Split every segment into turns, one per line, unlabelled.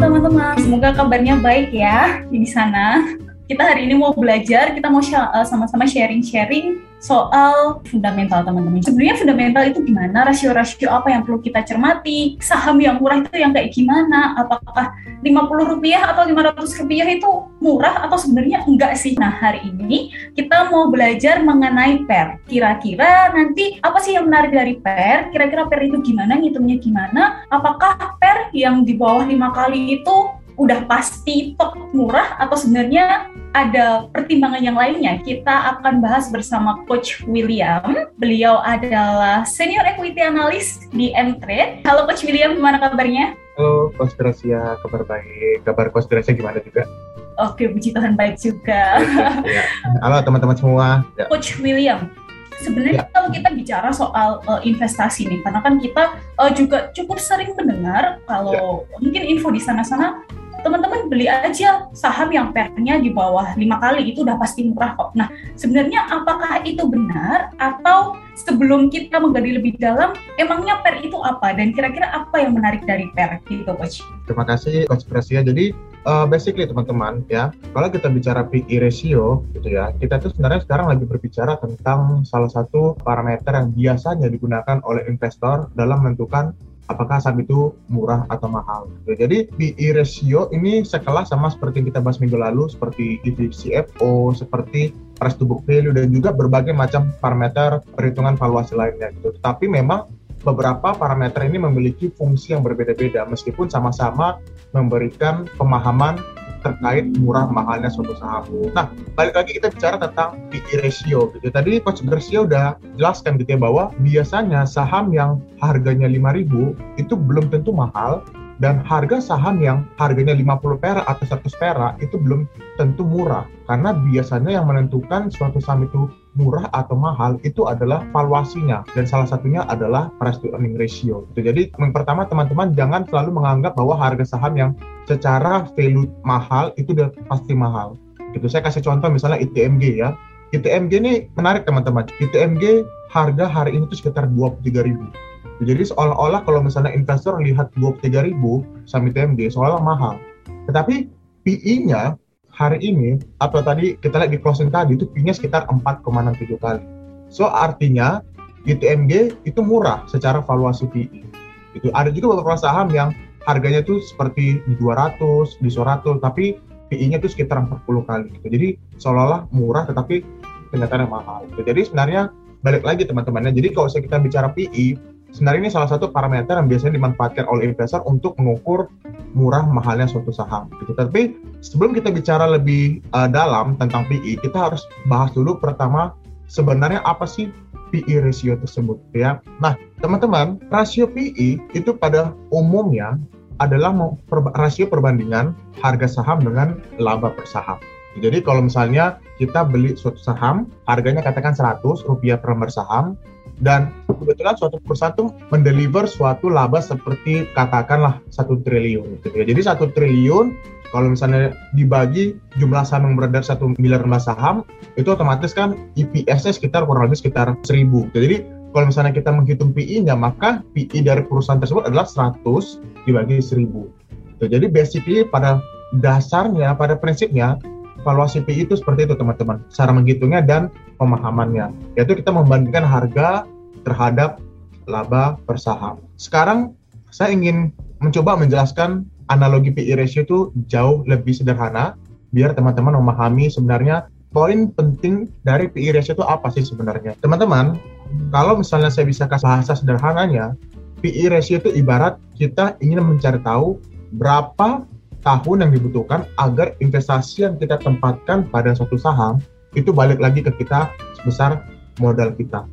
teman-teman, semoga kabarnya baik ya di sana. Kita hari ini mau belajar, kita mau eh, sama-sama sharing-sharing soal fundamental teman-teman. Sebenarnya fundamental itu gimana? Rasio-rasio apa yang perlu kita cermati? Saham yang murah itu yang kayak gimana? Apakah 50 rupiah atau 500 rupiah itu murah atau sebenarnya enggak sih? Nah hari ini kita mau belajar mengenai PER. Kira-kira nanti apa sih yang menarik dari PER? Kira-kira PER itu gimana? Ngitungnya gimana? Apakah PER yang di bawah lima kali itu udah pasti top murah atau sebenarnya ada pertimbangan yang lainnya? Kita akan bahas bersama Coach William. Beliau adalah Senior Equity Analyst di M-Trade. Halo Coach William, gimana kabarnya?
Halo Coach Gracia, kabar baik. Kabar Coach Gracia gimana juga?
Oke, puji Tuhan baik juga.
Ya. Halo teman-teman semua.
Ya. Coach William, sebenarnya ya. kalau kita bicara soal uh, investasi nih, karena kan kita uh, juga cukup sering mendengar kalau ya. mungkin info di sana-sana teman-teman beli aja saham yang pernya di bawah lima kali itu udah pasti murah kok. Nah, sebenarnya apakah itu benar atau sebelum kita menggali lebih dalam, emangnya per itu apa dan kira-kira apa yang menarik dari per gitu, coach?
Terima kasih, coach Presia. Jadi uh, basically teman-teman ya, kalau kita bicara PE ratio gitu ya, kita tuh sebenarnya sekarang lagi berbicara tentang salah satu parameter yang biasanya digunakan oleh investor dalam menentukan apakah saham itu murah atau mahal. Jadi PE ratio ini sekelas sama seperti kita bahas minggu lalu seperti EV/CFO, seperti price to book value dan juga berbagai macam parameter perhitungan valuasi lainnya gitu. Tapi memang beberapa parameter ini memiliki fungsi yang berbeda-beda meskipun sama-sama memberikan pemahaman terkait murah mahalnya suatu saham. Nah, balik lagi kita bicara tentang PE ratio gitu. Tadi Coach Garcia udah jelaskan gitu ya bahwa biasanya saham yang harganya 5000 itu belum tentu mahal dan harga saham yang harganya 50 perak atau 100 perak itu belum tentu murah karena biasanya yang menentukan suatu saham itu murah atau mahal itu adalah valuasinya dan salah satunya adalah price to earning ratio. Jadi yang pertama teman-teman jangan selalu menganggap bahwa harga saham yang secara value mahal itu pasti mahal. Gitu. Saya kasih contoh misalnya ITMG ya. ITMG ini menarik teman-teman. ITMG harga hari ini itu sekitar 23 ribu jadi seolah-olah kalau misalnya investor lihat 23 ribu saham ITMG seolah mahal. Tetapi PE-nya hari ini atau tadi kita lihat di closing tadi itu PE-nya sekitar 4,67 kali. So artinya ITMG itu murah secara valuasi PE. Itu ada juga beberapa saham yang harganya itu seperti di 200, di 100, tapi PE-nya itu sekitar 40 kali gitu. Jadi seolah-olah murah tetapi ternyata mahal. Jadi sebenarnya balik lagi teman-temannya. Jadi kalau kita bicara PE, Sebenarnya ini salah satu parameter yang biasanya dimanfaatkan oleh investor untuk mengukur murah mahalnya suatu saham. Gitu. Tapi sebelum kita bicara lebih uh, dalam tentang PE, kita harus bahas dulu pertama sebenarnya apa sih PE ratio tersebut ya. Nah, teman-teman, rasio PE itu pada umumnya adalah rasio perbandingan harga saham dengan laba per saham. Jadi kalau misalnya kita beli suatu saham, harganya katakan 100 rupiah per saham, dan kebetulan suatu perusahaan itu mendeliver suatu laba seperti katakanlah satu triliun gitu ya. Jadi satu triliun kalau misalnya dibagi jumlah saham yang beredar satu miliar lembar saham itu otomatis kan EPS-nya sekitar kurang lebih sekitar seribu. Jadi kalau misalnya kita menghitung PI-nya maka PI dari perusahaan tersebut adalah 100 dibagi 1000. Jadi basically pada dasarnya pada prinsipnya valuasi PI itu seperti itu teman-teman. Cara menghitungnya dan pemahamannya. Yaitu kita membandingkan harga terhadap laba per saham. Sekarang saya ingin mencoba menjelaskan analogi PI ratio itu jauh lebih sederhana biar teman-teman memahami sebenarnya poin penting dari PI ratio itu apa sih sebenarnya. Teman-teman kalau misalnya saya bisa kasih bahasa sederhananya PI ratio itu ibarat kita ingin mencari tahu berapa tahun yang dibutuhkan agar investasi yang kita tempatkan pada suatu saham itu balik lagi ke kita sebesar modal kita.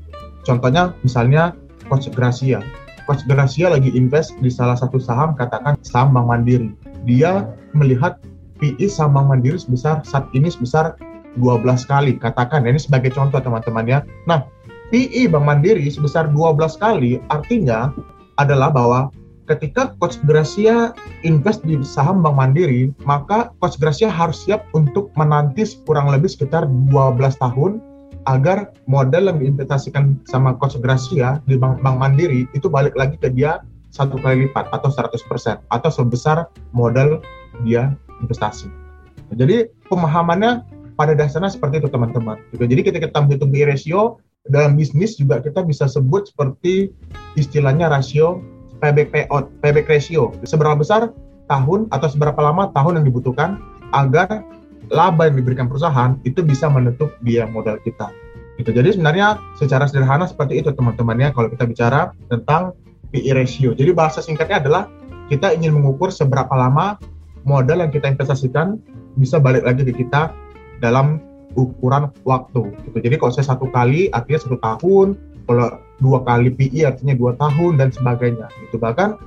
Contohnya misalnya Coach Gracia. Coach Gracia lagi invest di salah satu saham katakan saham Bank Mandiri. Dia melihat PI saham Bank Mandiri sebesar saat ini sebesar 12 kali. Katakan ini sebagai contoh teman-teman ya. Nah, PI Bank Mandiri sebesar 12 kali artinya adalah bahwa ketika Coach Gracia invest di saham Bank Mandiri, maka Coach Gracia harus siap untuk menanti kurang lebih sekitar 12 tahun agar modal yang diinvestasikan sama Coach Gracia di Bank, Bank Mandiri itu balik lagi ke dia satu kali lipat atau 100% atau sebesar modal dia investasi. Jadi pemahamannya pada dasarnya seperti itu teman-teman. Jadi ketika kita menghitung BI ratio dalam bisnis juga kita bisa sebut seperti istilahnya rasio payback payout, payback ratio. Seberapa besar tahun atau seberapa lama tahun yang dibutuhkan agar laba yang diberikan perusahaan itu bisa menutup biaya modal kita. Itu jadi sebenarnya secara sederhana seperti itu teman-teman ya kalau kita bicara tentang PE ratio. Jadi bahasa singkatnya adalah kita ingin mengukur seberapa lama modal yang kita investasikan bisa balik lagi ke kita dalam ukuran waktu. Gitu. Jadi kalau saya satu kali artinya satu tahun, kalau dua kali PI artinya dua tahun dan sebagainya. Itu bahkan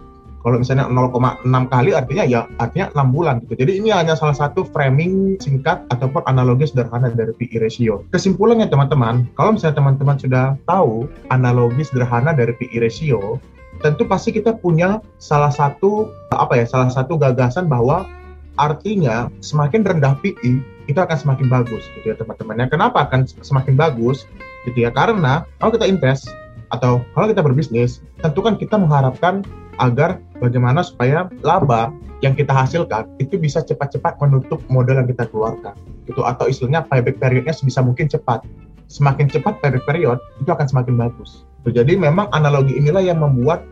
kalau misalnya 0,6 kali artinya ya artinya 6 bulan gitu. Jadi ini hanya salah satu framing singkat ataupun analogi sederhana dari PI ratio. Kesimpulannya teman-teman, kalau misalnya teman-teman sudah tahu analogi sederhana dari PI ratio, tentu pasti kita punya salah satu apa ya, salah satu gagasan bahwa artinya semakin rendah PI itu akan semakin bagus gitu ya teman-teman. Kenapa akan semakin bagus gitu ya? Karena kalau kita invest atau kalau kita berbisnis, tentu kan kita mengharapkan agar bagaimana supaya laba yang kita hasilkan itu bisa cepat-cepat menutup modal yang kita keluarkan. Gitu. Atau istilahnya payback periodnya sebisa mungkin cepat. Semakin cepat payback period itu akan semakin bagus. Jadi memang analogi inilah yang membuat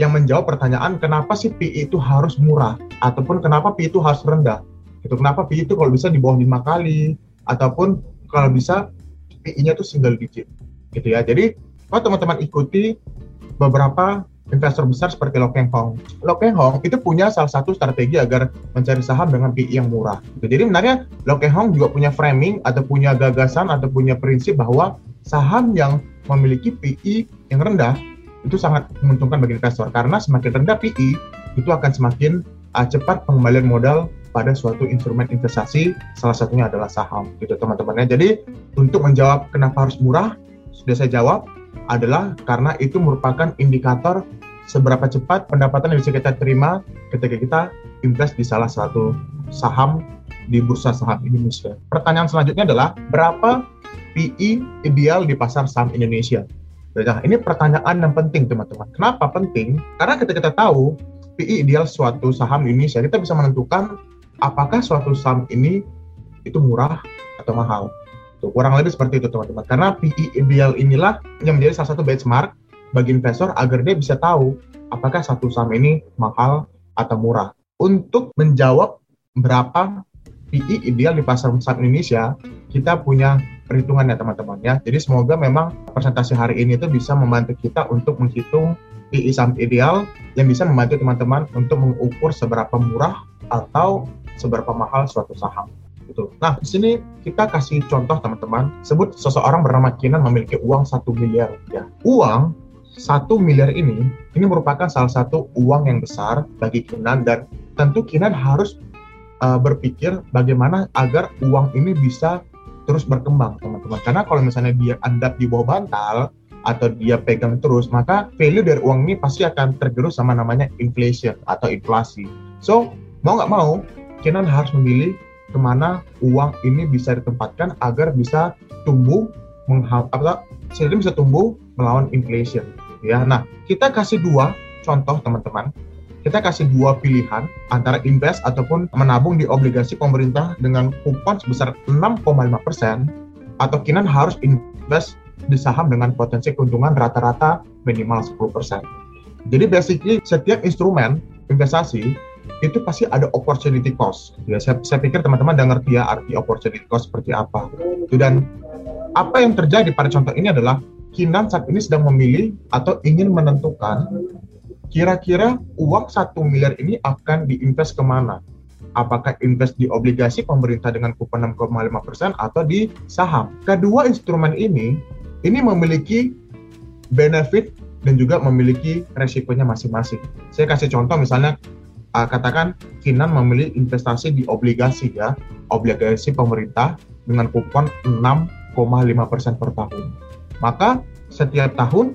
yang menjawab pertanyaan kenapa sih PI itu harus murah? Ataupun kenapa PI itu harus rendah? Gitu. Kenapa PI itu kalau bisa di bawah lima kali? Ataupun kalau bisa PI-nya itu single digit. Gitu ya. Jadi kalau teman-teman ikuti beberapa investor besar seperti Lo Keng Hong. Lo Keng Hong itu punya salah satu strategi agar mencari saham dengan PI yang murah. Gitu. Jadi sebenarnya Lo Keng Hong juga punya framing atau punya gagasan atau punya prinsip bahwa saham yang memiliki PI yang rendah itu sangat menguntungkan bagi investor karena semakin rendah PI itu akan semakin uh, cepat pengembalian modal pada suatu instrumen investasi, salah satunya adalah saham, gitu teman-teman ya. Jadi untuk menjawab kenapa harus murah, sudah saya jawab adalah karena itu merupakan indikator seberapa cepat pendapatan yang bisa kita terima ketika kita invest di salah satu saham di bursa saham Indonesia. Pertanyaan selanjutnya adalah berapa PE ideal di pasar saham Indonesia? Nah, ini pertanyaan yang penting teman-teman. Kenapa penting? Karena ketika kita tahu PE ideal suatu saham Indonesia, kita bisa menentukan apakah suatu saham ini itu murah atau mahal. Tuh, kurang lebih seperti itu teman-teman. Karena PE inilah yang menjadi salah satu benchmark bagi investor agar dia bisa tahu apakah satu saham ini mahal atau murah. Untuk menjawab berapa PE ideal di pasar saham Indonesia, kita punya perhitungannya teman-teman ya. Jadi semoga memang presentasi hari ini itu bisa membantu kita untuk menghitung PE saham ideal yang bisa membantu teman-teman untuk mengukur seberapa murah atau seberapa mahal suatu saham. Gitu. Nah, di sini kita kasih contoh teman-teman, sebut seseorang bernama Kinan memiliki uang satu miliar rupiah. Uang satu miliar ini, ini merupakan salah satu uang yang besar bagi Kinan dan tentu Kinan harus uh, berpikir bagaimana agar uang ini bisa terus berkembang teman-teman. Karena kalau misalnya dia andap di bawah bantal atau dia pegang terus, maka value dari uang ini pasti akan tergerus sama namanya inflation atau inflasi. So, mau nggak mau, Kenan harus memilih ke mana uang ini bisa ditempatkan agar bisa tumbuh apa bisa tumbuh melawan inflation ya nah kita kasih dua contoh teman-teman kita kasih dua pilihan antara invest ataupun menabung di obligasi pemerintah dengan kupon sebesar 6,5% atau kinan harus invest di saham dengan potensi keuntungan rata-rata minimal 10%. Jadi basically setiap instrumen investasi itu pasti ada opportunity cost. Ya, saya, saya pikir teman-teman udah ngerti ya arti opportunity cost seperti apa. Itu dan apa yang terjadi pada contoh ini adalah Kinan saat ini sedang memilih atau ingin menentukan kira-kira uang satu miliar ini akan diinvest ke mana? Apakah invest di obligasi pemerintah dengan kupon 6,5% atau di saham? Kedua instrumen ini, ini memiliki benefit dan juga memiliki resikonya masing-masing. Saya kasih contoh misalnya uh, katakan Kinan memilih investasi di obligasi ya, obligasi pemerintah dengan kupon 6,5% per tahun. Maka setiap tahun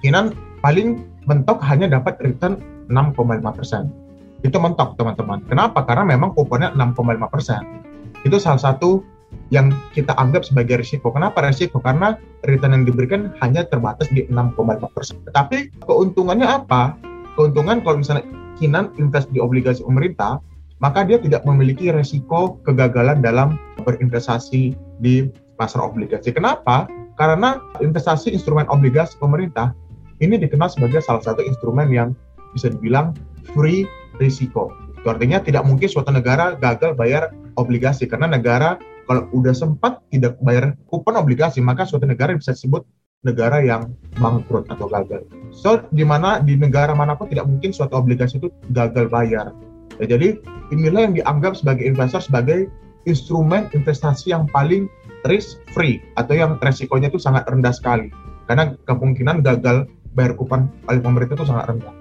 Kinan paling mentok hanya dapat return 6,5%. Itu mentok teman-teman. Kenapa? Karena memang kuponnya 6,5%. Itu salah satu yang kita anggap sebagai risiko. Kenapa risiko? Karena return yang diberikan hanya terbatas di 6,5%. Tetapi keuntungannya apa? keuntungan kalau misalnya Kinan invest di obligasi pemerintah, maka dia tidak memiliki resiko kegagalan dalam berinvestasi di pasar obligasi. Kenapa? Karena investasi instrumen obligasi pemerintah ini dikenal sebagai salah satu instrumen yang bisa dibilang free risiko. Itu artinya tidak mungkin suatu negara gagal bayar obligasi karena negara kalau udah sempat tidak bayar kupon obligasi maka suatu negara bisa disebut negara yang bangkrut atau gagal. So, di mana di negara mana pun tidak mungkin suatu obligasi itu gagal bayar. Ya, jadi inilah yang dianggap sebagai investor sebagai instrumen investasi yang paling risk free atau yang resikonya itu sangat rendah sekali. Karena kemungkinan gagal bayar kupon oleh pemerintah itu sangat rendah.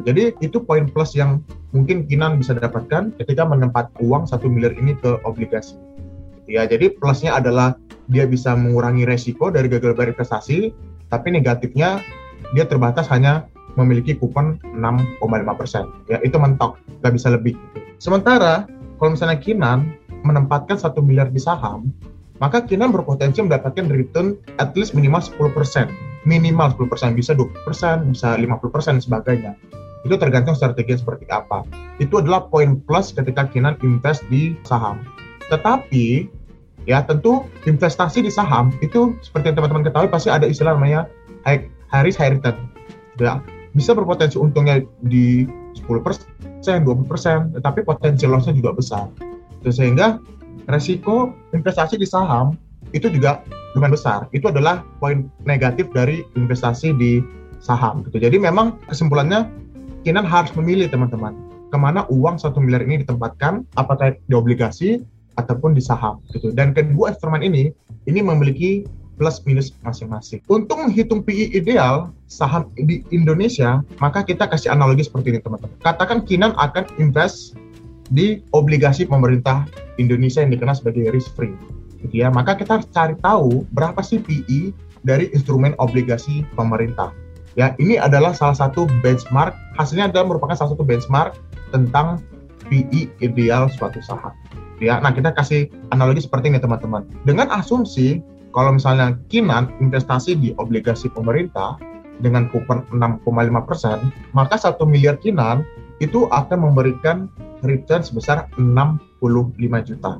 Jadi itu poin plus yang mungkin Kinan bisa dapatkan ketika menempat uang satu miliar ini ke obligasi. Ya, jadi plusnya adalah dia bisa mengurangi resiko dari gagal bayar investasi, tapi negatifnya dia terbatas hanya memiliki kupon 6,5 persen. Ya, itu mentok, nggak bisa lebih. Sementara kalau misalnya Kinan menempatkan satu miliar di saham, maka Kinan berpotensi mendapatkan return at least minimal 10 persen. Minimal 10 persen, bisa 20 persen, bisa 50 persen, sebagainya. Itu tergantung strategi seperti apa. Itu adalah poin plus ketika Kinan invest di saham. Tetapi ya tentu investasi di saham itu seperti yang teman-teman ketahui pasti ada istilah namanya high, high risk high return. Ya. Bisa berpotensi untungnya di 10 persen 20 persen tetapi potensi lossnya juga besar. Sehingga resiko investasi di saham itu juga lumayan besar. Itu adalah poin negatif dari investasi di saham gitu. Jadi memang kesimpulannya Kinan harus memilih teman-teman ke mana uang satu miliar ini ditempatkan apakah di obligasi ataupun di saham gitu. Dan kedua instrumen ini ini memiliki plus minus masing-masing. Untuk menghitung PI ideal saham di Indonesia, maka kita kasih analogi seperti ini teman-teman. Katakan Kinan akan invest di obligasi pemerintah Indonesia yang dikenal sebagai risk free. Gitu ya. Maka kita harus cari tahu berapa sih PI dari instrumen obligasi pemerintah. Ya, ini adalah salah satu benchmark, hasilnya adalah merupakan salah satu benchmark tentang PI ideal suatu saham ya. Nah, kita kasih analogi seperti ini teman-teman. Dengan asumsi kalau misalnya Kinan investasi di obligasi pemerintah dengan kupon 6,5 persen, maka satu miliar Kinan itu akan memberikan return sebesar 65 juta.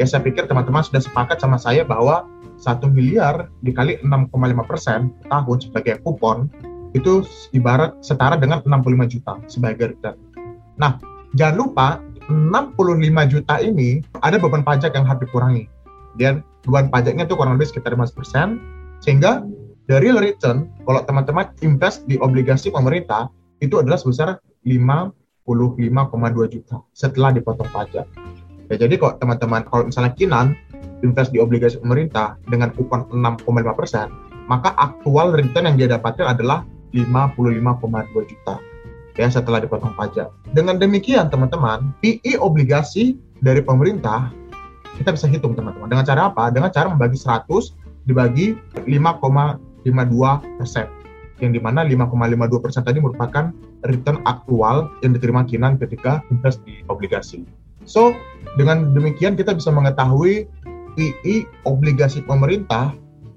Ya saya pikir teman-teman sudah sepakat sama saya bahwa satu miliar dikali 6,5 persen tahun sebagai kupon itu ibarat setara dengan 65 juta sebagai return. Nah, jangan lupa 65 juta ini ada beban pajak yang harus dikurangi. Dan beban pajaknya itu kurang lebih sekitar 5%. Sehingga dari return, kalau teman-teman invest di obligasi pemerintah, itu adalah sebesar 55,2 juta setelah dipotong pajak. Ya, jadi kok teman-teman, kalau misalnya Kinan invest di obligasi pemerintah dengan kupon 6,5%, maka aktual return yang dia dapatkan adalah 55,2 juta ya setelah dipotong pajak. Dengan demikian teman-teman, PI obligasi dari pemerintah kita bisa hitung teman-teman. Dengan cara apa? Dengan cara membagi 100 dibagi 5,52 persen. Yang di mana 5,52 persen tadi merupakan return aktual yang diterima Kinan ketika invest di obligasi. So, dengan demikian kita bisa mengetahui PI obligasi pemerintah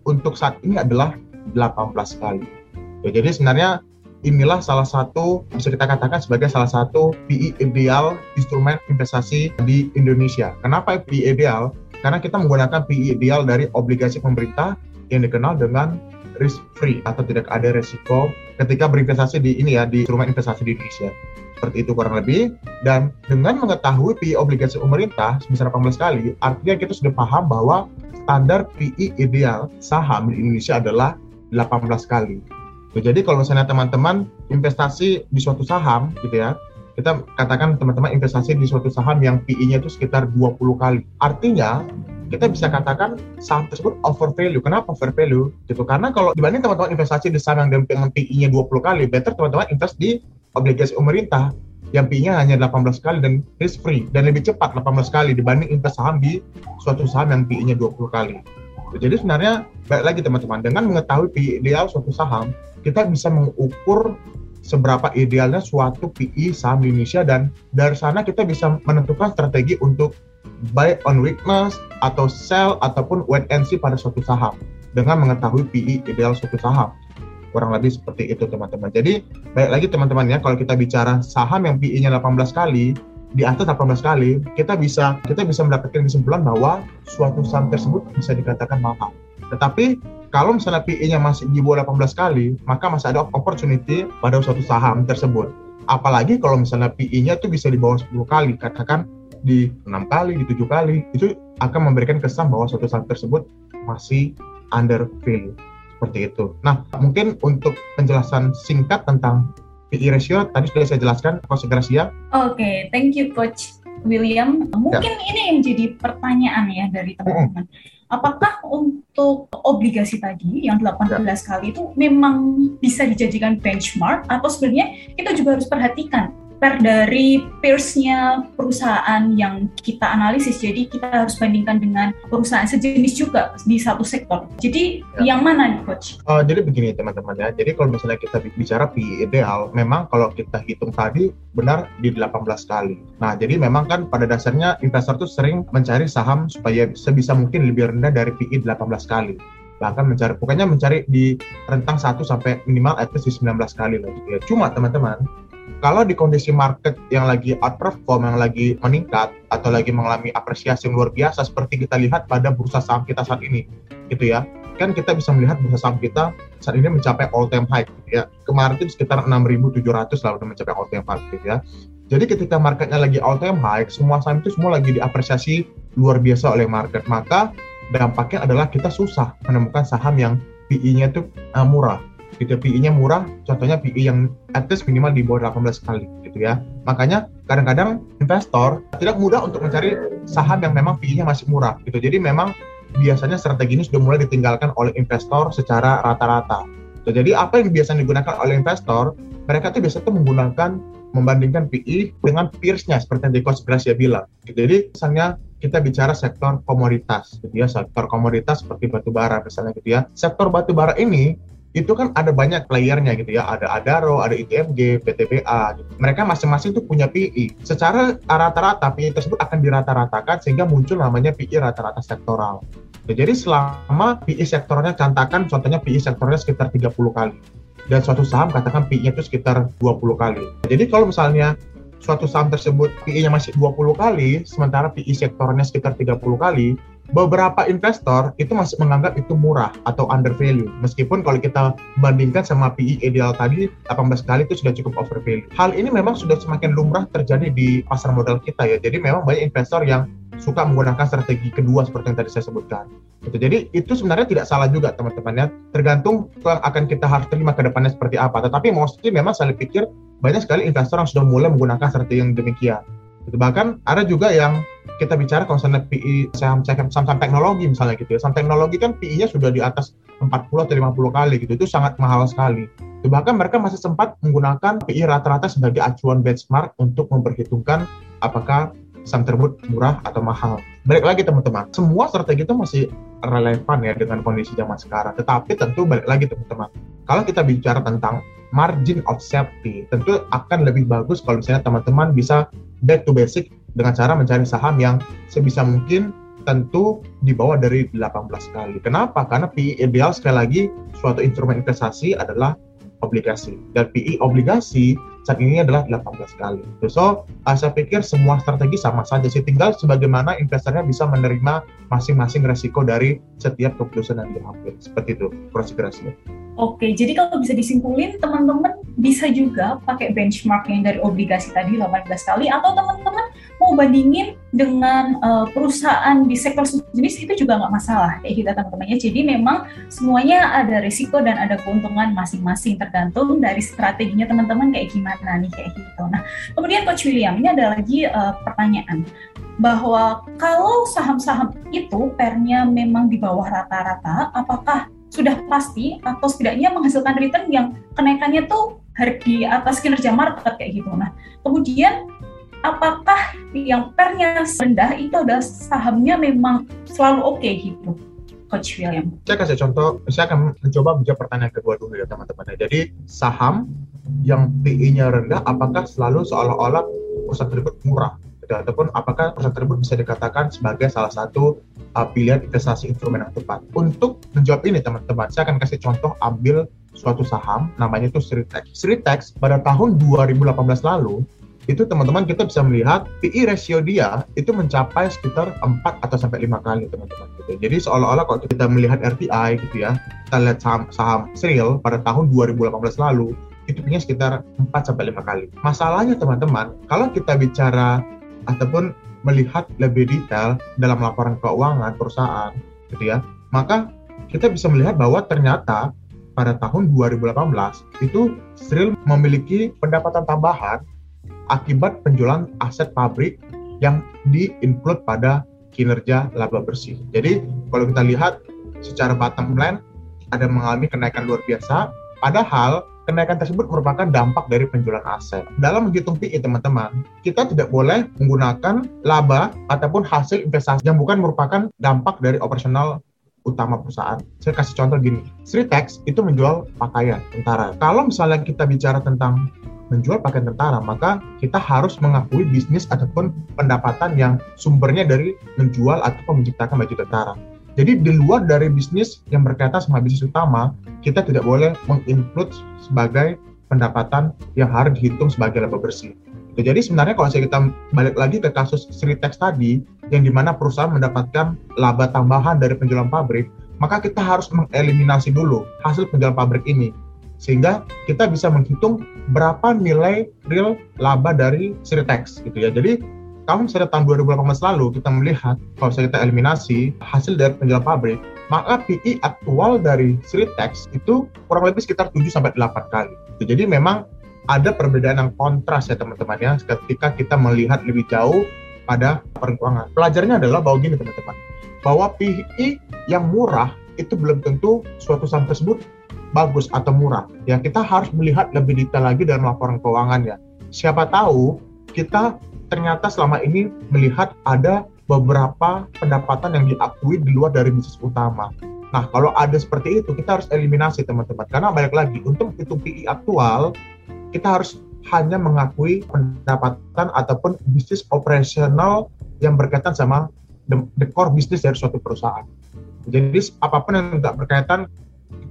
untuk saat ini adalah 18 kali. Ya, jadi sebenarnya inilah salah satu bisa kita katakan sebagai salah satu PI ideal instrumen investasi di Indonesia. Kenapa PI ideal? Karena kita menggunakan PI ideal dari obligasi pemerintah yang dikenal dengan risk free atau tidak ada resiko ketika berinvestasi di ini ya di instrumen investasi di Indonesia. Seperti itu kurang lebih dan dengan mengetahui PI obligasi pemerintah sebesar 18 kali, artinya kita sudah paham bahwa standar PI ideal saham di Indonesia adalah 18 kali. Jadi kalau misalnya teman-teman investasi di suatu saham gitu ya, kita katakan teman-teman investasi di suatu saham yang PI-nya itu sekitar 20 kali. Artinya kita bisa katakan saham tersebut over value. Kenapa over value? Gitu. Karena kalau dibanding teman-teman investasi di saham yang dengan PI-nya 20 kali, better teman-teman invest di obligasi pemerintah yang PI-nya hanya 18 kali dan risk free dan lebih cepat 18 kali dibanding invest saham di suatu saham yang PI-nya 20 kali. Jadi sebenarnya baik lagi teman-teman dengan mengetahui PI ideal suatu saham, kita bisa mengukur seberapa idealnya suatu PI saham di Indonesia dan dari sana kita bisa menentukan strategi untuk buy on weakness atau sell ataupun wait and see pada suatu saham dengan mengetahui PI ideal suatu saham. kurang lebih seperti itu teman-teman. Jadi baik lagi teman-teman ya kalau kita bicara saham yang PI-nya 18 kali di atas 18 kali, kita bisa kita bisa mendapatkan kesimpulan bahwa suatu saham tersebut bisa dikatakan mahal. Tetapi kalau misalnya PI-nya masih di bawah 18 kali, maka masih ada opportunity pada suatu saham tersebut. Apalagi kalau misalnya PI-nya itu bisa di bawah 10 kali, katakan di enam kali, di tujuh kali, itu akan memberikan kesan bahwa suatu saham tersebut masih under value seperti itu. Nah, mungkin untuk penjelasan singkat tentang PE ratio tadi sudah saya jelaskan, Coach Gracia.
Oke, okay, thank you Coach William. Mungkin ya. ini yang jadi pertanyaan ya dari teman-teman. Apakah untuk obligasi tadi yang 18 ya. kali itu memang bisa dijadikan benchmark atau sebenarnya kita juga harus perhatikan per dari peersnya perusahaan yang kita analisis. Jadi kita harus bandingkan dengan perusahaan sejenis juga di satu sektor. Jadi ya. yang mana nih coach?
Uh, jadi begini teman-teman ya. Jadi kalau misalnya kita bicara PE ideal, memang kalau kita hitung tadi benar di 18 kali. Nah, jadi memang kan pada dasarnya investor tuh sering mencari saham supaya sebisa mungkin lebih rendah dari PE 18 kali bahkan mencari pokoknya mencari di rentang 1 sampai minimal at least 19 kali lah gitu ya. Cuma teman-teman, kalau di kondisi market yang lagi outperform, yang lagi meningkat, atau lagi mengalami apresiasi yang luar biasa, seperti kita lihat pada bursa saham kita saat ini, gitu ya, kan kita bisa melihat bursa saham kita saat ini mencapai all time high, gitu ya. Kemarin itu sekitar 6.700 lah udah mencapai all time high, gitu ya. Jadi ketika marketnya lagi all time high, semua saham itu semua lagi diapresiasi luar biasa oleh market. Maka dampaknya adalah kita susah menemukan saham yang PE-nya itu uh, murah gitu PI-nya murah contohnya PI yang at least minimal di bawah 18 kali gitu ya makanya kadang-kadang investor tidak mudah untuk mencari saham yang memang PI-nya masih murah gitu jadi memang biasanya strategi ini sudah mulai ditinggalkan oleh investor secara rata-rata jadi apa yang biasanya digunakan oleh investor mereka tuh biasanya tuh menggunakan membandingkan PI dengan peersnya seperti yang Coach Gracia bilang. Jadi misalnya kita bicara sektor komoditas, gitu ya, sektor komoditas seperti batu bara misalnya gitu ya. Sektor batu bara ini itu kan ada banyak playernya gitu ya, ada Adaro, ada ITMG, PTBA, gitu. mereka masing-masing tuh punya PI. Secara rata-rata PI tersebut akan dirata-ratakan sehingga muncul namanya PI rata-rata sektoral. Jadi selama PI sektornya cantakan contohnya PI sektornya sekitar 30 kali dan suatu saham katakan PI-nya itu sekitar 20 kali. Jadi kalau misalnya suatu saham tersebut PI-nya masih 20 kali, sementara PI sektornya sekitar 30 kali, beberapa investor itu masih menganggap itu murah atau under value. Meskipun kalau kita bandingkan sama PI ideal tadi 18 kali itu sudah cukup over value. Hal ini memang sudah semakin lumrah terjadi di pasar modal kita ya. Jadi memang banyak investor yang suka menggunakan strategi kedua seperti yang tadi saya sebutkan. Gitu. Jadi itu sebenarnya tidak salah juga teman-teman ya. Tergantung akan kita harus terima ke depannya seperti apa. Tetapi mostly memang saya pikir banyak sekali investor yang sudah mulai menggunakan strategi yang demikian. Gitu. Bahkan ada juga yang kita bicara misalnya PI saham, saham teknologi misalnya gitu ya. Saham teknologi kan PI-nya sudah di atas 40 atau 50 kali gitu. Itu sangat mahal sekali. Gitu. Bahkan mereka masih sempat menggunakan PI rata-rata sebagai acuan benchmark untuk memperhitungkan apakah saham tersebut murah atau mahal. Balik lagi teman-teman, semua strategi itu masih relevan ya dengan kondisi zaman sekarang. Tetapi tentu balik lagi teman-teman, kalau kita bicara tentang margin of safety, tentu akan lebih bagus kalau misalnya teman-teman bisa back to basic dengan cara mencari saham yang sebisa mungkin tentu di bawah dari 18 kali. Kenapa? Karena PE ideal sekali lagi suatu instrumen investasi adalah obligasi. Dan PI obligasi saat ini adalah 18 kali. So, saya pikir semua strategi sama saja sih. Tinggal sebagaimana investornya bisa menerima masing-masing resiko dari setiap keputusan yang diambil. Seperti itu prosedur
Oke, jadi kalau bisa disimpulin, teman-teman bisa juga pakai benchmark yang dari obligasi tadi 18 kali, atau teman-teman mau bandingin dengan uh, perusahaan di sektor sejenis itu juga nggak masalah kayak gitu, teman-teman ya. Jadi memang semuanya ada risiko dan ada keuntungan masing-masing tergantung dari strateginya teman-teman kayak gimana nih kayak gitu. Nah, kemudian Coach William ini ada lagi uh, pertanyaan bahwa kalau saham-saham itu pernya memang di bawah rata-rata, apakah sudah pasti atau setidaknya menghasilkan return yang kenaikannya tuh di atas kinerja market kayak gitu. Nah, kemudian apakah yang pernya rendah itu adalah sahamnya memang selalu oke okay, gitu? Coach William.
Saya kasih contoh, saya akan mencoba menjawab pertanyaan kedua dulu ya teman-teman. Jadi saham yang PI-nya rendah, apakah selalu seolah-olah perusahaan tersebut murah? Ataupun apakah perusahaan tersebut bisa dikatakan sebagai salah satu uh, pilihan investasi instrumen yang tepat. Untuk menjawab ini teman-teman, saya akan kasih contoh ambil suatu saham namanya itu Sritex. Sritex pada tahun 2018 lalu itu teman-teman kita bisa melihat PE ratio dia itu mencapai sekitar 4 atau sampai 5 kali teman-teman gitu. Jadi seolah-olah kalau kita melihat RTI gitu ya, kita lihat saham saham Sril pada tahun 2018 lalu itu punya sekitar 4 sampai 5 kali. Masalahnya teman-teman, kalau kita bicara ataupun melihat lebih detail dalam laporan keuangan perusahaan gitu ya, maka kita bisa melihat bahwa ternyata pada tahun 2018 itu Sril memiliki pendapatan tambahan akibat penjualan aset pabrik yang di-include pada kinerja laba bersih. Jadi kalau kita lihat secara bottom line ada mengalami kenaikan luar biasa, padahal kenaikan tersebut merupakan dampak dari penjualan aset. Dalam menghitung PI teman-teman, kita tidak boleh menggunakan laba ataupun hasil investasi yang bukan merupakan dampak dari operasional utama perusahaan. Saya kasih contoh gini, Sritex itu menjual pakaian tentara. Kalau misalnya kita bicara tentang menjual pakaian tentara, maka kita harus mengakui bisnis ataupun pendapatan yang sumbernya dari menjual ataupun menciptakan baju tentara. Jadi di luar dari bisnis yang berkaitan sama bisnis utama, kita tidak boleh menginclude sebagai pendapatan yang harus dihitung sebagai laba bersih. Jadi sebenarnya kalau kita balik lagi ke kasus Sritex tadi, yang di mana perusahaan mendapatkan laba tambahan dari penjualan pabrik, maka kita harus mengeliminasi dulu hasil penjualan pabrik ini sehingga kita bisa menghitung berapa nilai real laba dari Siritex gitu ya. Jadi kalau misalnya tahun 2018 lalu kita melihat kalau kita eliminasi hasil dari penjualan pabrik, maka PI aktual dari Siritex itu kurang lebih sekitar 7 sampai 8 kali. Jadi memang ada perbedaan yang kontras ya teman-teman ya ketika kita melihat lebih jauh pada perkeuangan. Pelajarannya adalah bahwa gini teman-teman, bahwa PI yang murah itu belum tentu suatu saham tersebut bagus atau murah. Ya, kita harus melihat lebih detail lagi dalam laporan keuangan ya. Siapa tahu kita ternyata selama ini melihat ada beberapa pendapatan yang diakui di luar dari bisnis utama. Nah, kalau ada seperti itu, kita harus eliminasi teman-teman. Karena balik lagi, untuk itu PI aktual, kita harus hanya mengakui pendapatan ataupun bisnis operasional yang berkaitan sama the, the core bisnis dari suatu perusahaan. Jadi apa pun yang tidak berkaitan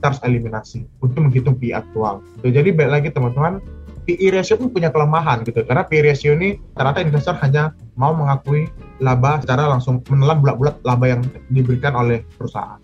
kita harus eliminasi untuk menghitung PI aktual. Jadi baik lagi teman-teman, PI ratio pun punya kelemahan gitu karena PI ratio ini ternyata investor hanya mau mengakui laba secara langsung menelan bulat-bulat laba yang diberikan oleh perusahaan.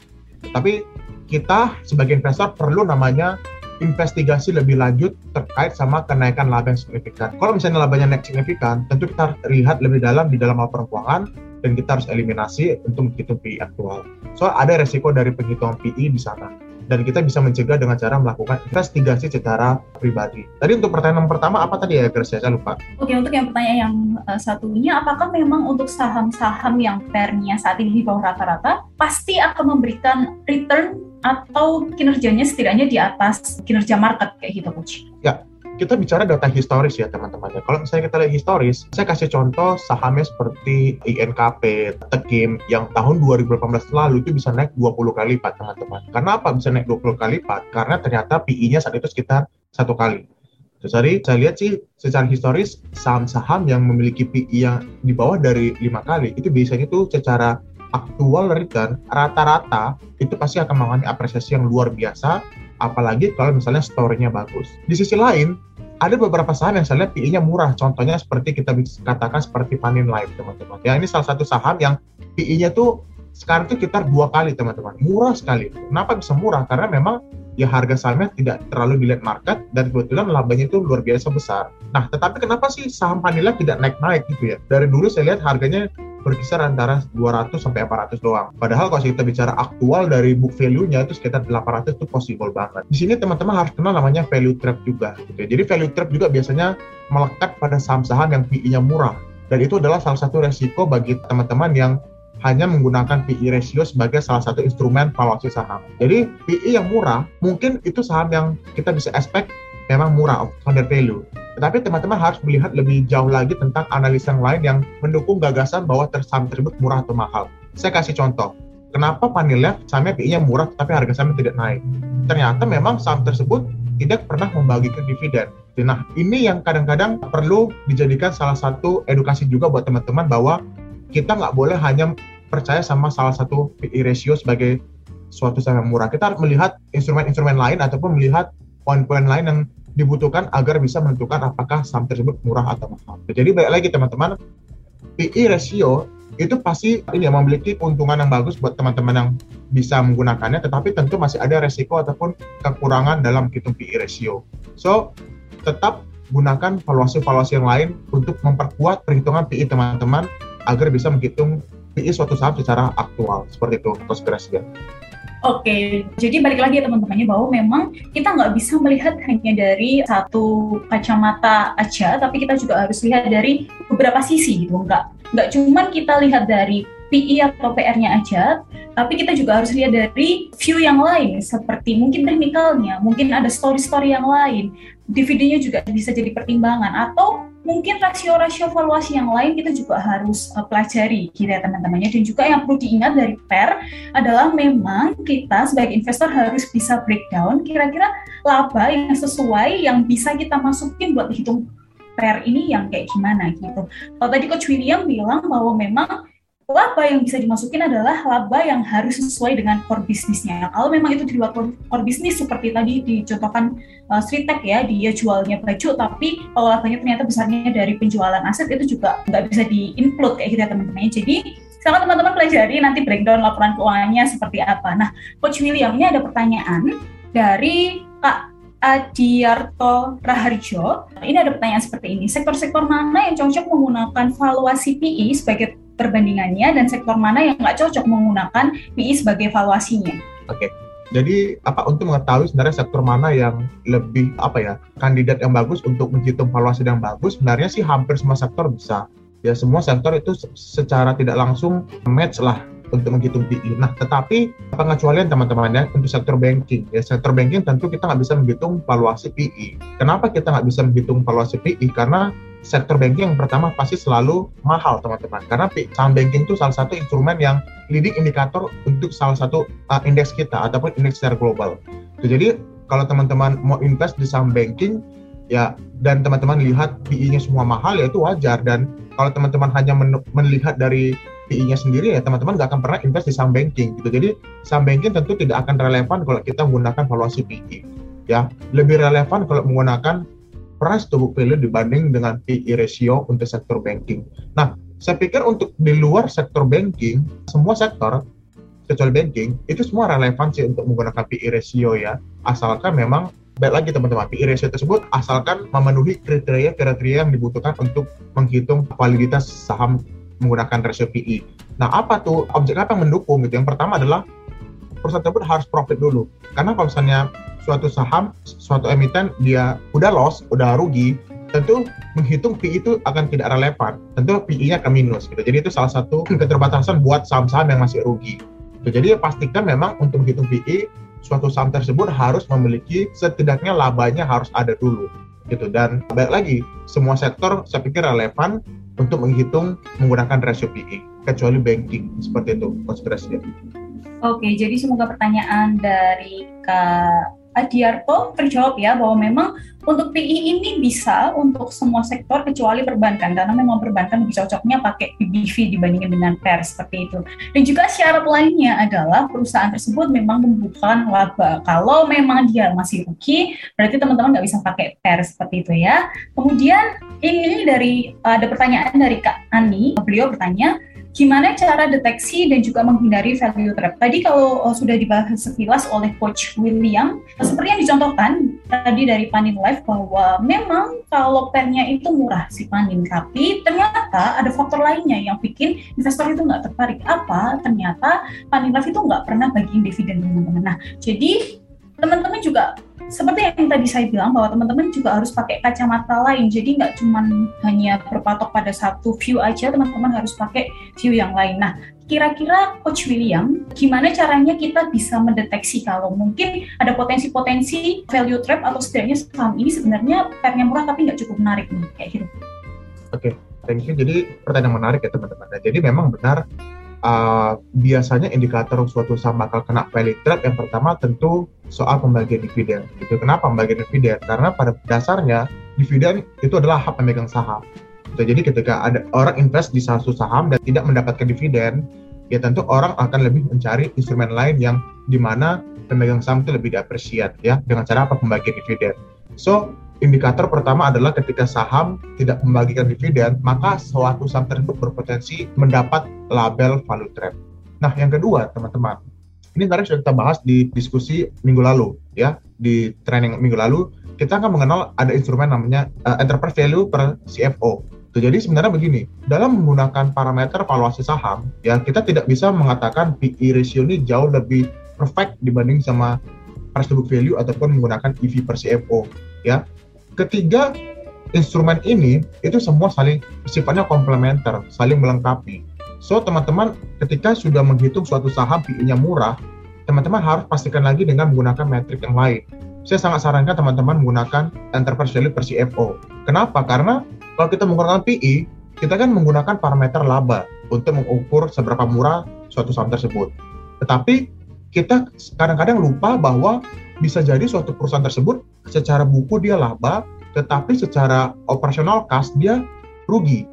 Tapi kita sebagai investor perlu namanya investigasi lebih lanjut terkait sama kenaikan laba yang signifikan. Kalau misalnya labanya naik signifikan, tentu kita harus lihat lebih dalam di dalam laporan keuangan dan kita harus eliminasi untuk menghitung PI aktual. So ada resiko dari penghitungan PI di sana dan kita bisa mencegah dengan cara melakukan investigasi secara pribadi. Tadi untuk pertanyaan pertama apa tadi ya Grace? Saya lupa.
Oke, untuk yang pertanyaan yang uh, satunya, apakah memang untuk saham-saham yang fairnya saat ini di bawah rata-rata pasti akan memberikan return atau kinerjanya setidaknya di atas kinerja market kayak gitu, Coach?
Ya, kita bicara data historis ya teman-teman ya. Kalau misalnya kita lihat historis, saya kasih contoh sahamnya seperti INKP, Tekim yang tahun 2018 lalu itu bisa naik 20 kali lipat teman-teman. Karena apa bisa naik 20 kali lipat? Karena ternyata PI-nya saat itu sekitar satu kali. Jadi saya lihat sih secara historis saham-saham yang memiliki PI yang di bawah dari lima kali itu biasanya tuh secara aktual return rata-rata itu pasti akan mengalami apresiasi yang luar biasa apalagi kalau misalnya story-nya bagus. Di sisi lain, ada beberapa saham yang saya lihat PI-nya murah. Contohnya seperti kita katakan seperti Panin Life, teman-teman. Ya, ini salah satu saham yang PI-nya tuh sekarang itu sekitar dua kali, teman-teman. Murah sekali. Kenapa bisa murah? Karena memang ya harga sahamnya tidak terlalu dilihat market dan kebetulan labanya itu luar biasa besar. Nah, tetapi kenapa sih saham Panila tidak naik-naik gitu ya? Dari dulu saya lihat harganya berkisar antara 200 sampai 400 doang. Padahal kalau kita bicara aktual dari book value-nya itu sekitar 800 itu possible banget. Di sini teman-teman harus kenal namanya value trap juga. Gitu. Jadi value trap juga biasanya melekat pada saham-saham yang PI-nya murah. Dan itu adalah salah satu resiko bagi teman-teman yang hanya menggunakan PI ratio sebagai salah satu instrumen valuasi saham. Jadi PI yang murah, mungkin itu saham yang kita bisa expect memang murah, under value. Tetapi teman-teman harus melihat lebih jauh lagi tentang analisa yang lain yang mendukung gagasan bahwa saham tersebut murah atau mahal. Saya kasih contoh. Kenapa Panilef sahamnya PI-nya murah tetapi harga sahamnya tidak naik? Ternyata memang saham tersebut tidak pernah membagikan dividen. Nah, ini yang kadang-kadang perlu dijadikan salah satu edukasi juga buat teman-teman bahwa kita nggak boleh hanya percaya sama salah satu PE ratio sebagai suatu saham murah. Kita harus melihat instrumen-instrumen lain ataupun melihat poin-poin lain yang dibutuhkan agar bisa menentukan apakah saham tersebut murah atau mahal. Jadi balik lagi teman-teman, PE ratio itu pasti ini memiliki keuntungan yang bagus buat teman-teman yang bisa menggunakannya, tetapi tentu masih ada resiko ataupun kekurangan dalam hitung PE ratio. So, tetap gunakan valuasi-valuasi yang lain untuk memperkuat perhitungan PE teman-teman agar bisa menghitung PE suatu saham secara aktual. Seperti itu konspirasinya.
Oke, jadi balik lagi ya teman-temannya bahwa memang kita nggak bisa melihat hanya dari satu kacamata aja, tapi kita juga harus lihat dari beberapa sisi gitu, nggak nggak cuma kita lihat dari PE atau PR-nya aja, tapi kita juga harus lihat dari view yang lain, seperti mungkin teknikalnya, mungkin ada story-story yang lain, dividennya juga bisa jadi pertimbangan, atau mungkin rasio-rasio valuasi yang lain kita juga harus uh, pelajari gitu ya teman-temannya dan juga yang perlu diingat dari PER adalah memang kita sebagai investor harus bisa breakdown kira-kira laba yang sesuai yang bisa kita masukin buat hitung PER ini yang kayak gimana gitu. Kalau tadi Coach William bilang bahwa memang laba yang bisa dimasukin adalah laba yang harus sesuai dengan core bisnisnya. Kalau memang itu di luar core bisnis seperti tadi dicontohkan uh, Sritek ya, dia jualnya baju, tapi kalau labanya ternyata besarnya dari penjualan aset itu juga nggak bisa di-include kayak gitu ya teman-teman. Jadi sama teman-teman pelajari nanti breakdown laporan keuangannya seperti apa. Nah, Coach William ini ada pertanyaan dari Kak Adiarto Raharjo. Ini ada pertanyaan seperti ini. Sektor-sektor mana yang cocok menggunakan valuasi PE sebagai perbandingannya dan sektor mana yang nggak cocok menggunakan PI sebagai valuasinya.
Oke. Okay. Jadi apa untuk mengetahui sebenarnya sektor mana yang lebih apa ya kandidat yang bagus untuk menghitung valuasi yang bagus sebenarnya sih hampir semua sektor bisa ya semua sektor itu secara tidak langsung match lah untuk menghitung PI. Nah, tetapi pengecualian teman-teman ya untuk sektor banking. Ya, sektor banking tentu kita nggak bisa menghitung valuasi PI. Kenapa kita nggak bisa menghitung valuasi PI? Karena sektor banking yang pertama pasti selalu mahal teman-teman karena saham banking itu salah satu instrumen yang leading indikator untuk salah satu uh, indeks kita ataupun indeks secara global. Jadi kalau teman-teman mau invest di saham banking ya dan teman-teman lihat PI-nya semua mahal ya itu wajar dan kalau teman-teman hanya melihat dari PI-nya sendiri ya teman-teman nggak akan pernah invest di saham banking gitu. Jadi saham banking tentu tidak akan relevan kalau kita menggunakan valuasi PI. Ya, lebih relevan kalau menggunakan price to book value dibanding dengan PE ratio untuk sektor banking. Nah, saya pikir untuk di luar sektor banking, semua sektor kecuali banking itu semua relevan sih untuk menggunakan PE ratio ya, asalkan memang baik lagi teman-teman PE ratio tersebut asalkan memenuhi kriteria-kriteria yang dibutuhkan untuk menghitung validitas saham menggunakan rasio PE. Nah, apa tuh objek apa yang mendukung gitu? Yang pertama adalah perusahaan tersebut harus profit dulu. Karena kalau misalnya suatu saham, suatu emiten dia udah loss, udah rugi, tentu menghitung PI itu akan tidak relevan. Tentu PI-nya akan minus gitu. Jadi itu salah satu keterbatasan buat saham-saham yang masih rugi. Gitu. Jadi pastikan memang untuk menghitung PI suatu saham tersebut harus memiliki setidaknya labanya harus ada dulu gitu dan baik lagi semua sektor saya pikir relevan untuk menghitung menggunakan rasio PI kecuali banking seperti itu konspirasinya.
Oke, jadi semoga pertanyaan dari Kak Adiarto terjawab ya bahwa memang untuk PI ini bisa untuk semua sektor kecuali perbankan karena memang perbankan lebih cocoknya pakai PBV dibandingkan dengan PER seperti itu. Dan juga syarat lainnya adalah perusahaan tersebut memang membutuhkan laba. Kalau memang dia masih rugi, berarti teman-teman nggak bisa pakai PER seperti itu ya. Kemudian ini dari ada pertanyaan dari Kak Ani, beliau bertanya, gimana cara deteksi dan juga menghindari value trap. Tadi kalau uh, sudah dibahas sekilas oleh Coach William, seperti yang dicontohkan tadi dari Panin Life bahwa memang kalau pennya itu murah si Panin, tapi ternyata ada faktor lainnya yang bikin investor itu nggak tertarik. Apa? Ternyata Panin Life itu nggak pernah bagiin dividen teman-teman. Nah, jadi teman-teman juga seperti yang tadi saya bilang bahwa teman-teman juga harus pakai kacamata lain. Jadi nggak cuma hanya berpatok pada satu view aja teman-teman harus pakai view yang lain. Nah kira-kira Coach William gimana caranya kita bisa mendeteksi kalau mungkin ada potensi-potensi value trap atau setidaknya saham ini sebenarnya pernya murah tapi nggak cukup menarik nih kayak gitu?
Oke okay, thank you. Jadi pertanyaan menarik ya teman-teman. Jadi memang benar uh, biasanya indikator suatu saham bakal kena value trap yang pertama tentu soal pembagian dividen. Gitu. Kenapa pembagian dividen? Karena pada dasarnya dividen itu adalah hak pemegang saham. Gitu. Jadi ketika ada orang invest di satu saham dan tidak mendapatkan dividen, ya tentu orang akan lebih mencari instrumen lain yang di mana pemegang saham itu lebih diapresiat ya dengan cara apa pembagian dividen. So indikator pertama adalah ketika saham tidak membagikan dividen, maka suatu saham tersebut berpotensi mendapat label value trap. Nah, yang kedua, teman-teman, ini tadi sudah kita bahas di diskusi minggu lalu, ya, di training minggu lalu, kita akan mengenal ada instrumen namanya uh, enterprise value per CFO. Jadi sebenarnya begini, dalam menggunakan parameter valuasi saham, ya kita tidak bisa mengatakan PE ratio ini jauh lebih perfect dibanding sama price to book value ataupun menggunakan EV per CFO, ya. Ketiga instrumen ini itu semua saling sifatnya komplementer, saling melengkapi. So teman-teman ketika sudah menghitung suatu saham PE-nya murah, teman-teman harus pastikan lagi dengan menggunakan metrik yang lain. Saya sangat sarankan teman-teman menggunakan enterprise value per CFO. Kenapa? Karena kalau kita menggunakan PE, kita kan menggunakan parameter laba untuk mengukur seberapa murah suatu saham tersebut. Tetapi kita kadang-kadang lupa bahwa bisa jadi suatu perusahaan tersebut secara buku dia laba, tetapi secara operasional cost dia rugi.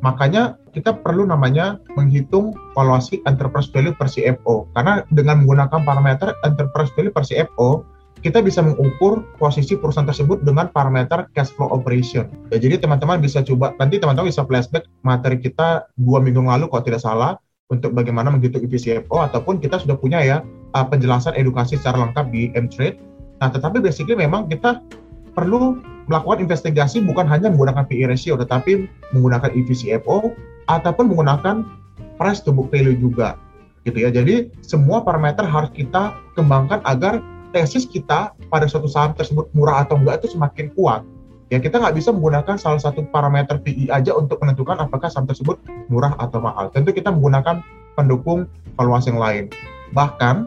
Makanya kita perlu namanya menghitung valuasi enterprise value per CFO. Karena dengan menggunakan parameter enterprise value per CFO, kita bisa mengukur posisi perusahaan tersebut dengan parameter cash flow operation. Ya, jadi teman-teman bisa coba, nanti teman-teman bisa flashback materi kita dua minggu lalu kalau tidak salah, untuk bagaimana menghitung EV/CFO ataupun kita sudah punya ya uh, penjelasan edukasi secara lengkap di M-Trade. Nah, tetapi basically memang kita perlu melakukan investigasi bukan hanya menggunakan PE ratio tetapi menggunakan EV/CFO ataupun menggunakan price to book value juga gitu ya. Jadi semua parameter harus kita kembangkan agar tesis kita pada suatu saham tersebut murah atau enggak itu semakin kuat ya kita nggak bisa menggunakan salah satu parameter PI aja untuk menentukan apakah saham tersebut murah atau mahal. Tentu kita menggunakan pendukung valuasi yang lain. Bahkan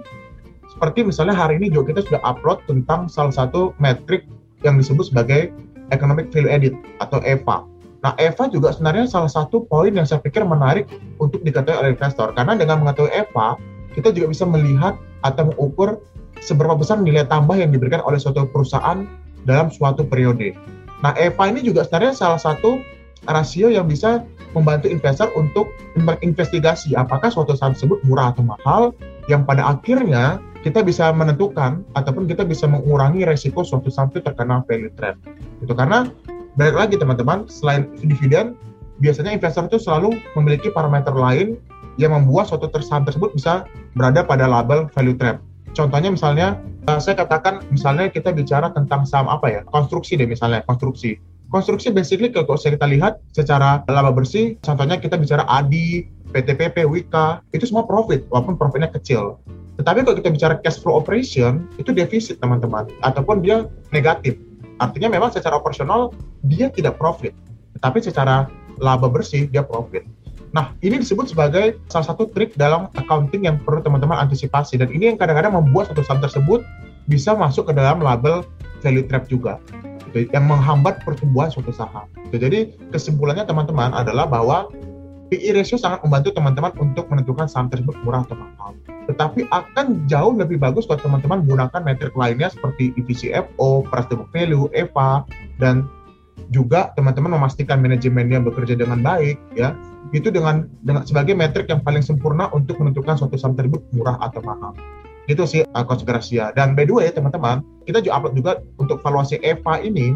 seperti misalnya hari ini juga kita sudah upload tentang salah satu metrik yang disebut sebagai Economic Value Edit atau EVA. Nah, EVA juga sebenarnya salah satu poin yang saya pikir menarik untuk diketahui oleh investor karena dengan mengetahui EVA kita juga bisa melihat atau mengukur seberapa besar nilai tambah yang diberikan oleh suatu perusahaan dalam suatu periode. Nah, EVA ini juga sebenarnya salah satu rasio yang bisa membantu investor untuk berinvestigasi apakah suatu saham tersebut murah atau mahal yang pada akhirnya kita bisa menentukan ataupun kita bisa mengurangi resiko suatu saham itu terkena value trap. Itu karena balik lagi teman-teman, selain dividen, biasanya investor itu selalu memiliki parameter lain yang membuat suatu saham tersebut bisa berada pada label value trap. Contohnya misalnya uh, saya katakan misalnya kita bicara tentang saham apa ya? Konstruksi deh misalnya konstruksi. Konstruksi basically kalau kita lihat secara laba bersih contohnya kita bicara ADI PTPP Wika itu semua profit walaupun profitnya kecil. Tetapi kalau kita bicara cash flow operation itu defisit teman-teman. Ataupun dia negatif. Artinya memang secara operasional dia tidak profit. Tetapi secara laba bersih dia profit Nah, ini disebut sebagai salah satu trik dalam accounting yang perlu teman-teman antisipasi dan ini yang kadang-kadang membuat satu saham tersebut bisa masuk ke dalam label value trap juga gitu, yang menghambat pertumbuhan suatu saham. Gitu. Jadi kesimpulannya teman-teman adalah bahwa PE ratio sangat membantu teman-teman untuk menentukan saham tersebut murah atau mahal. Tetapi akan jauh lebih bagus kalau teman-teman menggunakan metrik lainnya seperti EVCFO, price to book value, EVA, dan juga teman-teman memastikan manajemennya bekerja dengan baik ya itu dengan dengan sebagai metrik yang paling sempurna untuk menentukan suatu saham tersebut murah atau mahal itu sih uh, coach Gracia dan by the way teman-teman kita juga upload juga untuk valuasi EVA ini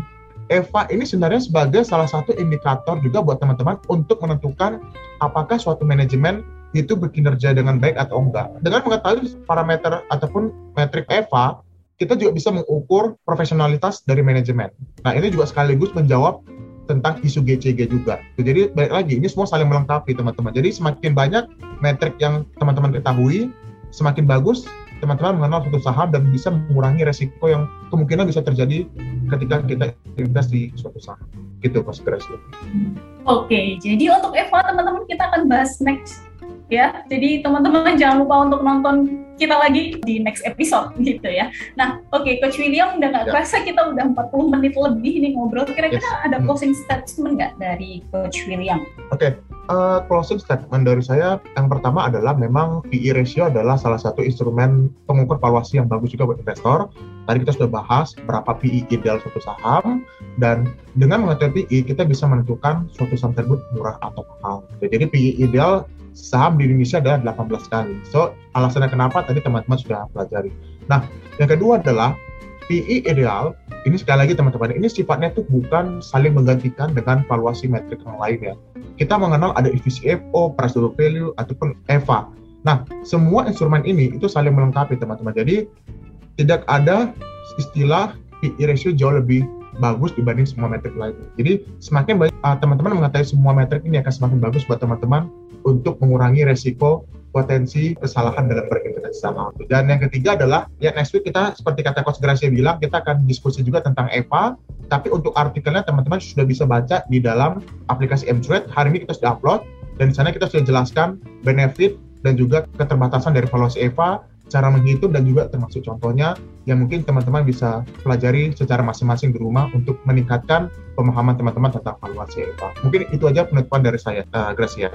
EVA ini sebenarnya sebagai salah satu indikator juga buat teman-teman untuk menentukan apakah suatu manajemen itu berkinerja dengan baik atau enggak. Dengan mengetahui parameter ataupun metrik EVA, kita juga bisa mengukur profesionalitas dari manajemen. Nah, ini juga sekaligus menjawab tentang isu GCG juga. Jadi balik lagi ini semua saling melengkapi teman-teman. Jadi semakin banyak metrik yang teman-teman ketahui, semakin bagus teman-teman mengenal suatu saham dan bisa mengurangi resiko yang kemungkinan bisa terjadi ketika kita invest di suatu saham. Gitu Mas Gracia.
Oke, jadi untuk Eva teman-teman kita akan bahas next ya. Jadi teman-teman jangan lupa untuk nonton kita lagi di next episode gitu ya. Nah, oke okay, Coach William udah nggak ya. kerasa kita udah 40 menit lebih nih ngobrol. Kira-kira yes. ada hmm. closing statement nggak dari Coach William?
Oke, okay. uh, closing statement dari saya yang pertama adalah memang PE ratio adalah salah satu instrumen pengukur valuasi yang bagus juga buat investor. Tadi kita sudah bahas berapa PE ideal suatu saham dan dengan mengetahui PE kita bisa menentukan suatu saham tersebut murah atau mahal. Jadi PE ideal saham di Indonesia adalah 18 kali. So alasannya kenapa? Tadi teman-teman sudah pelajari. Nah yang kedua adalah PE ideal. Ini sekali lagi teman-teman ini sifatnya tuh bukan saling menggantikan dengan valuasi metrik yang lain ya. Kita mengenal ada EVCFO, price to value ataupun EVA nah semua instrumen ini itu saling melengkapi teman-teman. Jadi tidak ada istilah PE ratio jauh lebih bagus dibanding semua metrik lainnya. Jadi semakin banyak uh, teman-teman mengetahui semua metrik ini akan semakin bagus buat teman-teman untuk mengurangi resiko potensi kesalahan dalam berinvestasi saham. Dan yang ketiga adalah ya next week kita seperti kata Coach Gracia bilang kita akan diskusi juga tentang EVA. Tapi untuk artikelnya teman-teman sudah bisa baca di dalam aplikasi Mtrade. Hari ini kita sudah upload dan di sana kita sudah jelaskan benefit dan juga keterbatasan dari valuasi EVA cara menghitung dan juga termasuk contohnya yang mungkin teman-teman bisa pelajari secara masing-masing di rumah untuk meningkatkan pemahaman teman-teman tentang valuasi EVA. Mungkin itu aja penutupan dari saya, uh, Gracia.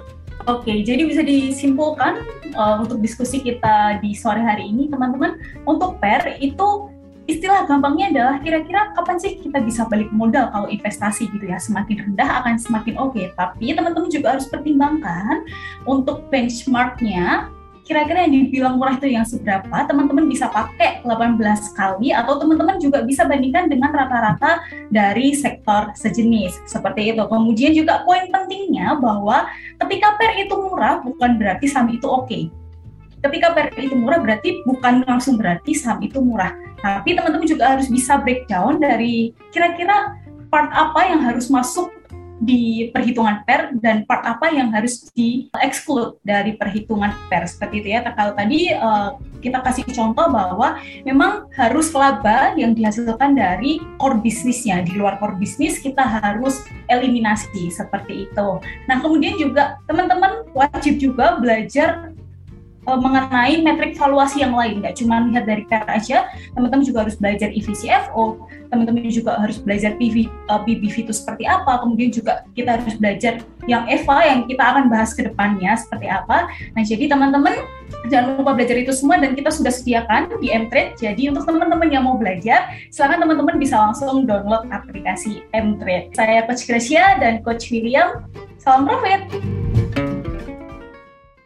Oke, jadi bisa disimpulkan uh, untuk diskusi kita di sore hari ini, teman-teman, untuk PER itu istilah gampangnya adalah kira-kira kapan sih kita bisa balik modal kalau investasi gitu ya semakin rendah akan semakin oke okay. tapi teman-teman juga harus pertimbangkan untuk benchmarknya kira-kira yang dibilang murah itu yang seberapa, teman-teman bisa pakai 18 kali atau teman-teman juga bisa bandingkan dengan rata-rata dari sektor sejenis. Seperti itu. Kemudian juga poin pentingnya bahwa ketika PER itu murah bukan berarti saham itu oke. Okay. Ketika PER itu murah berarti bukan langsung berarti saham itu murah. Tapi teman-teman juga harus bisa breakdown dari kira-kira part apa yang harus masuk di perhitungan PER dan part apa yang harus di exclude dari perhitungan PER seperti itu ya. Kalau tadi uh, kita kasih contoh bahwa memang harus laba yang dihasilkan dari core bisnisnya. Di luar core bisnis kita harus eliminasi seperti itu. Nah, kemudian juga teman-teman wajib juga belajar uh, mengenai metrik valuasi yang lain, nggak cuma lihat dari PER aja, teman-teman juga harus belajar EVCFO, teman-teman juga harus belajar PV, uh, PBV itu seperti apa, kemudian juga kita harus belajar yang EVA yang kita akan bahas ke depannya seperti apa. Nah, jadi teman-teman jangan lupa belajar itu semua dan kita sudah sediakan di Mtrade. Jadi untuk teman-teman yang mau belajar, silakan teman-teman bisa langsung download aplikasi Mtrade. Saya Coach Gracia dan Coach William. Salam profit!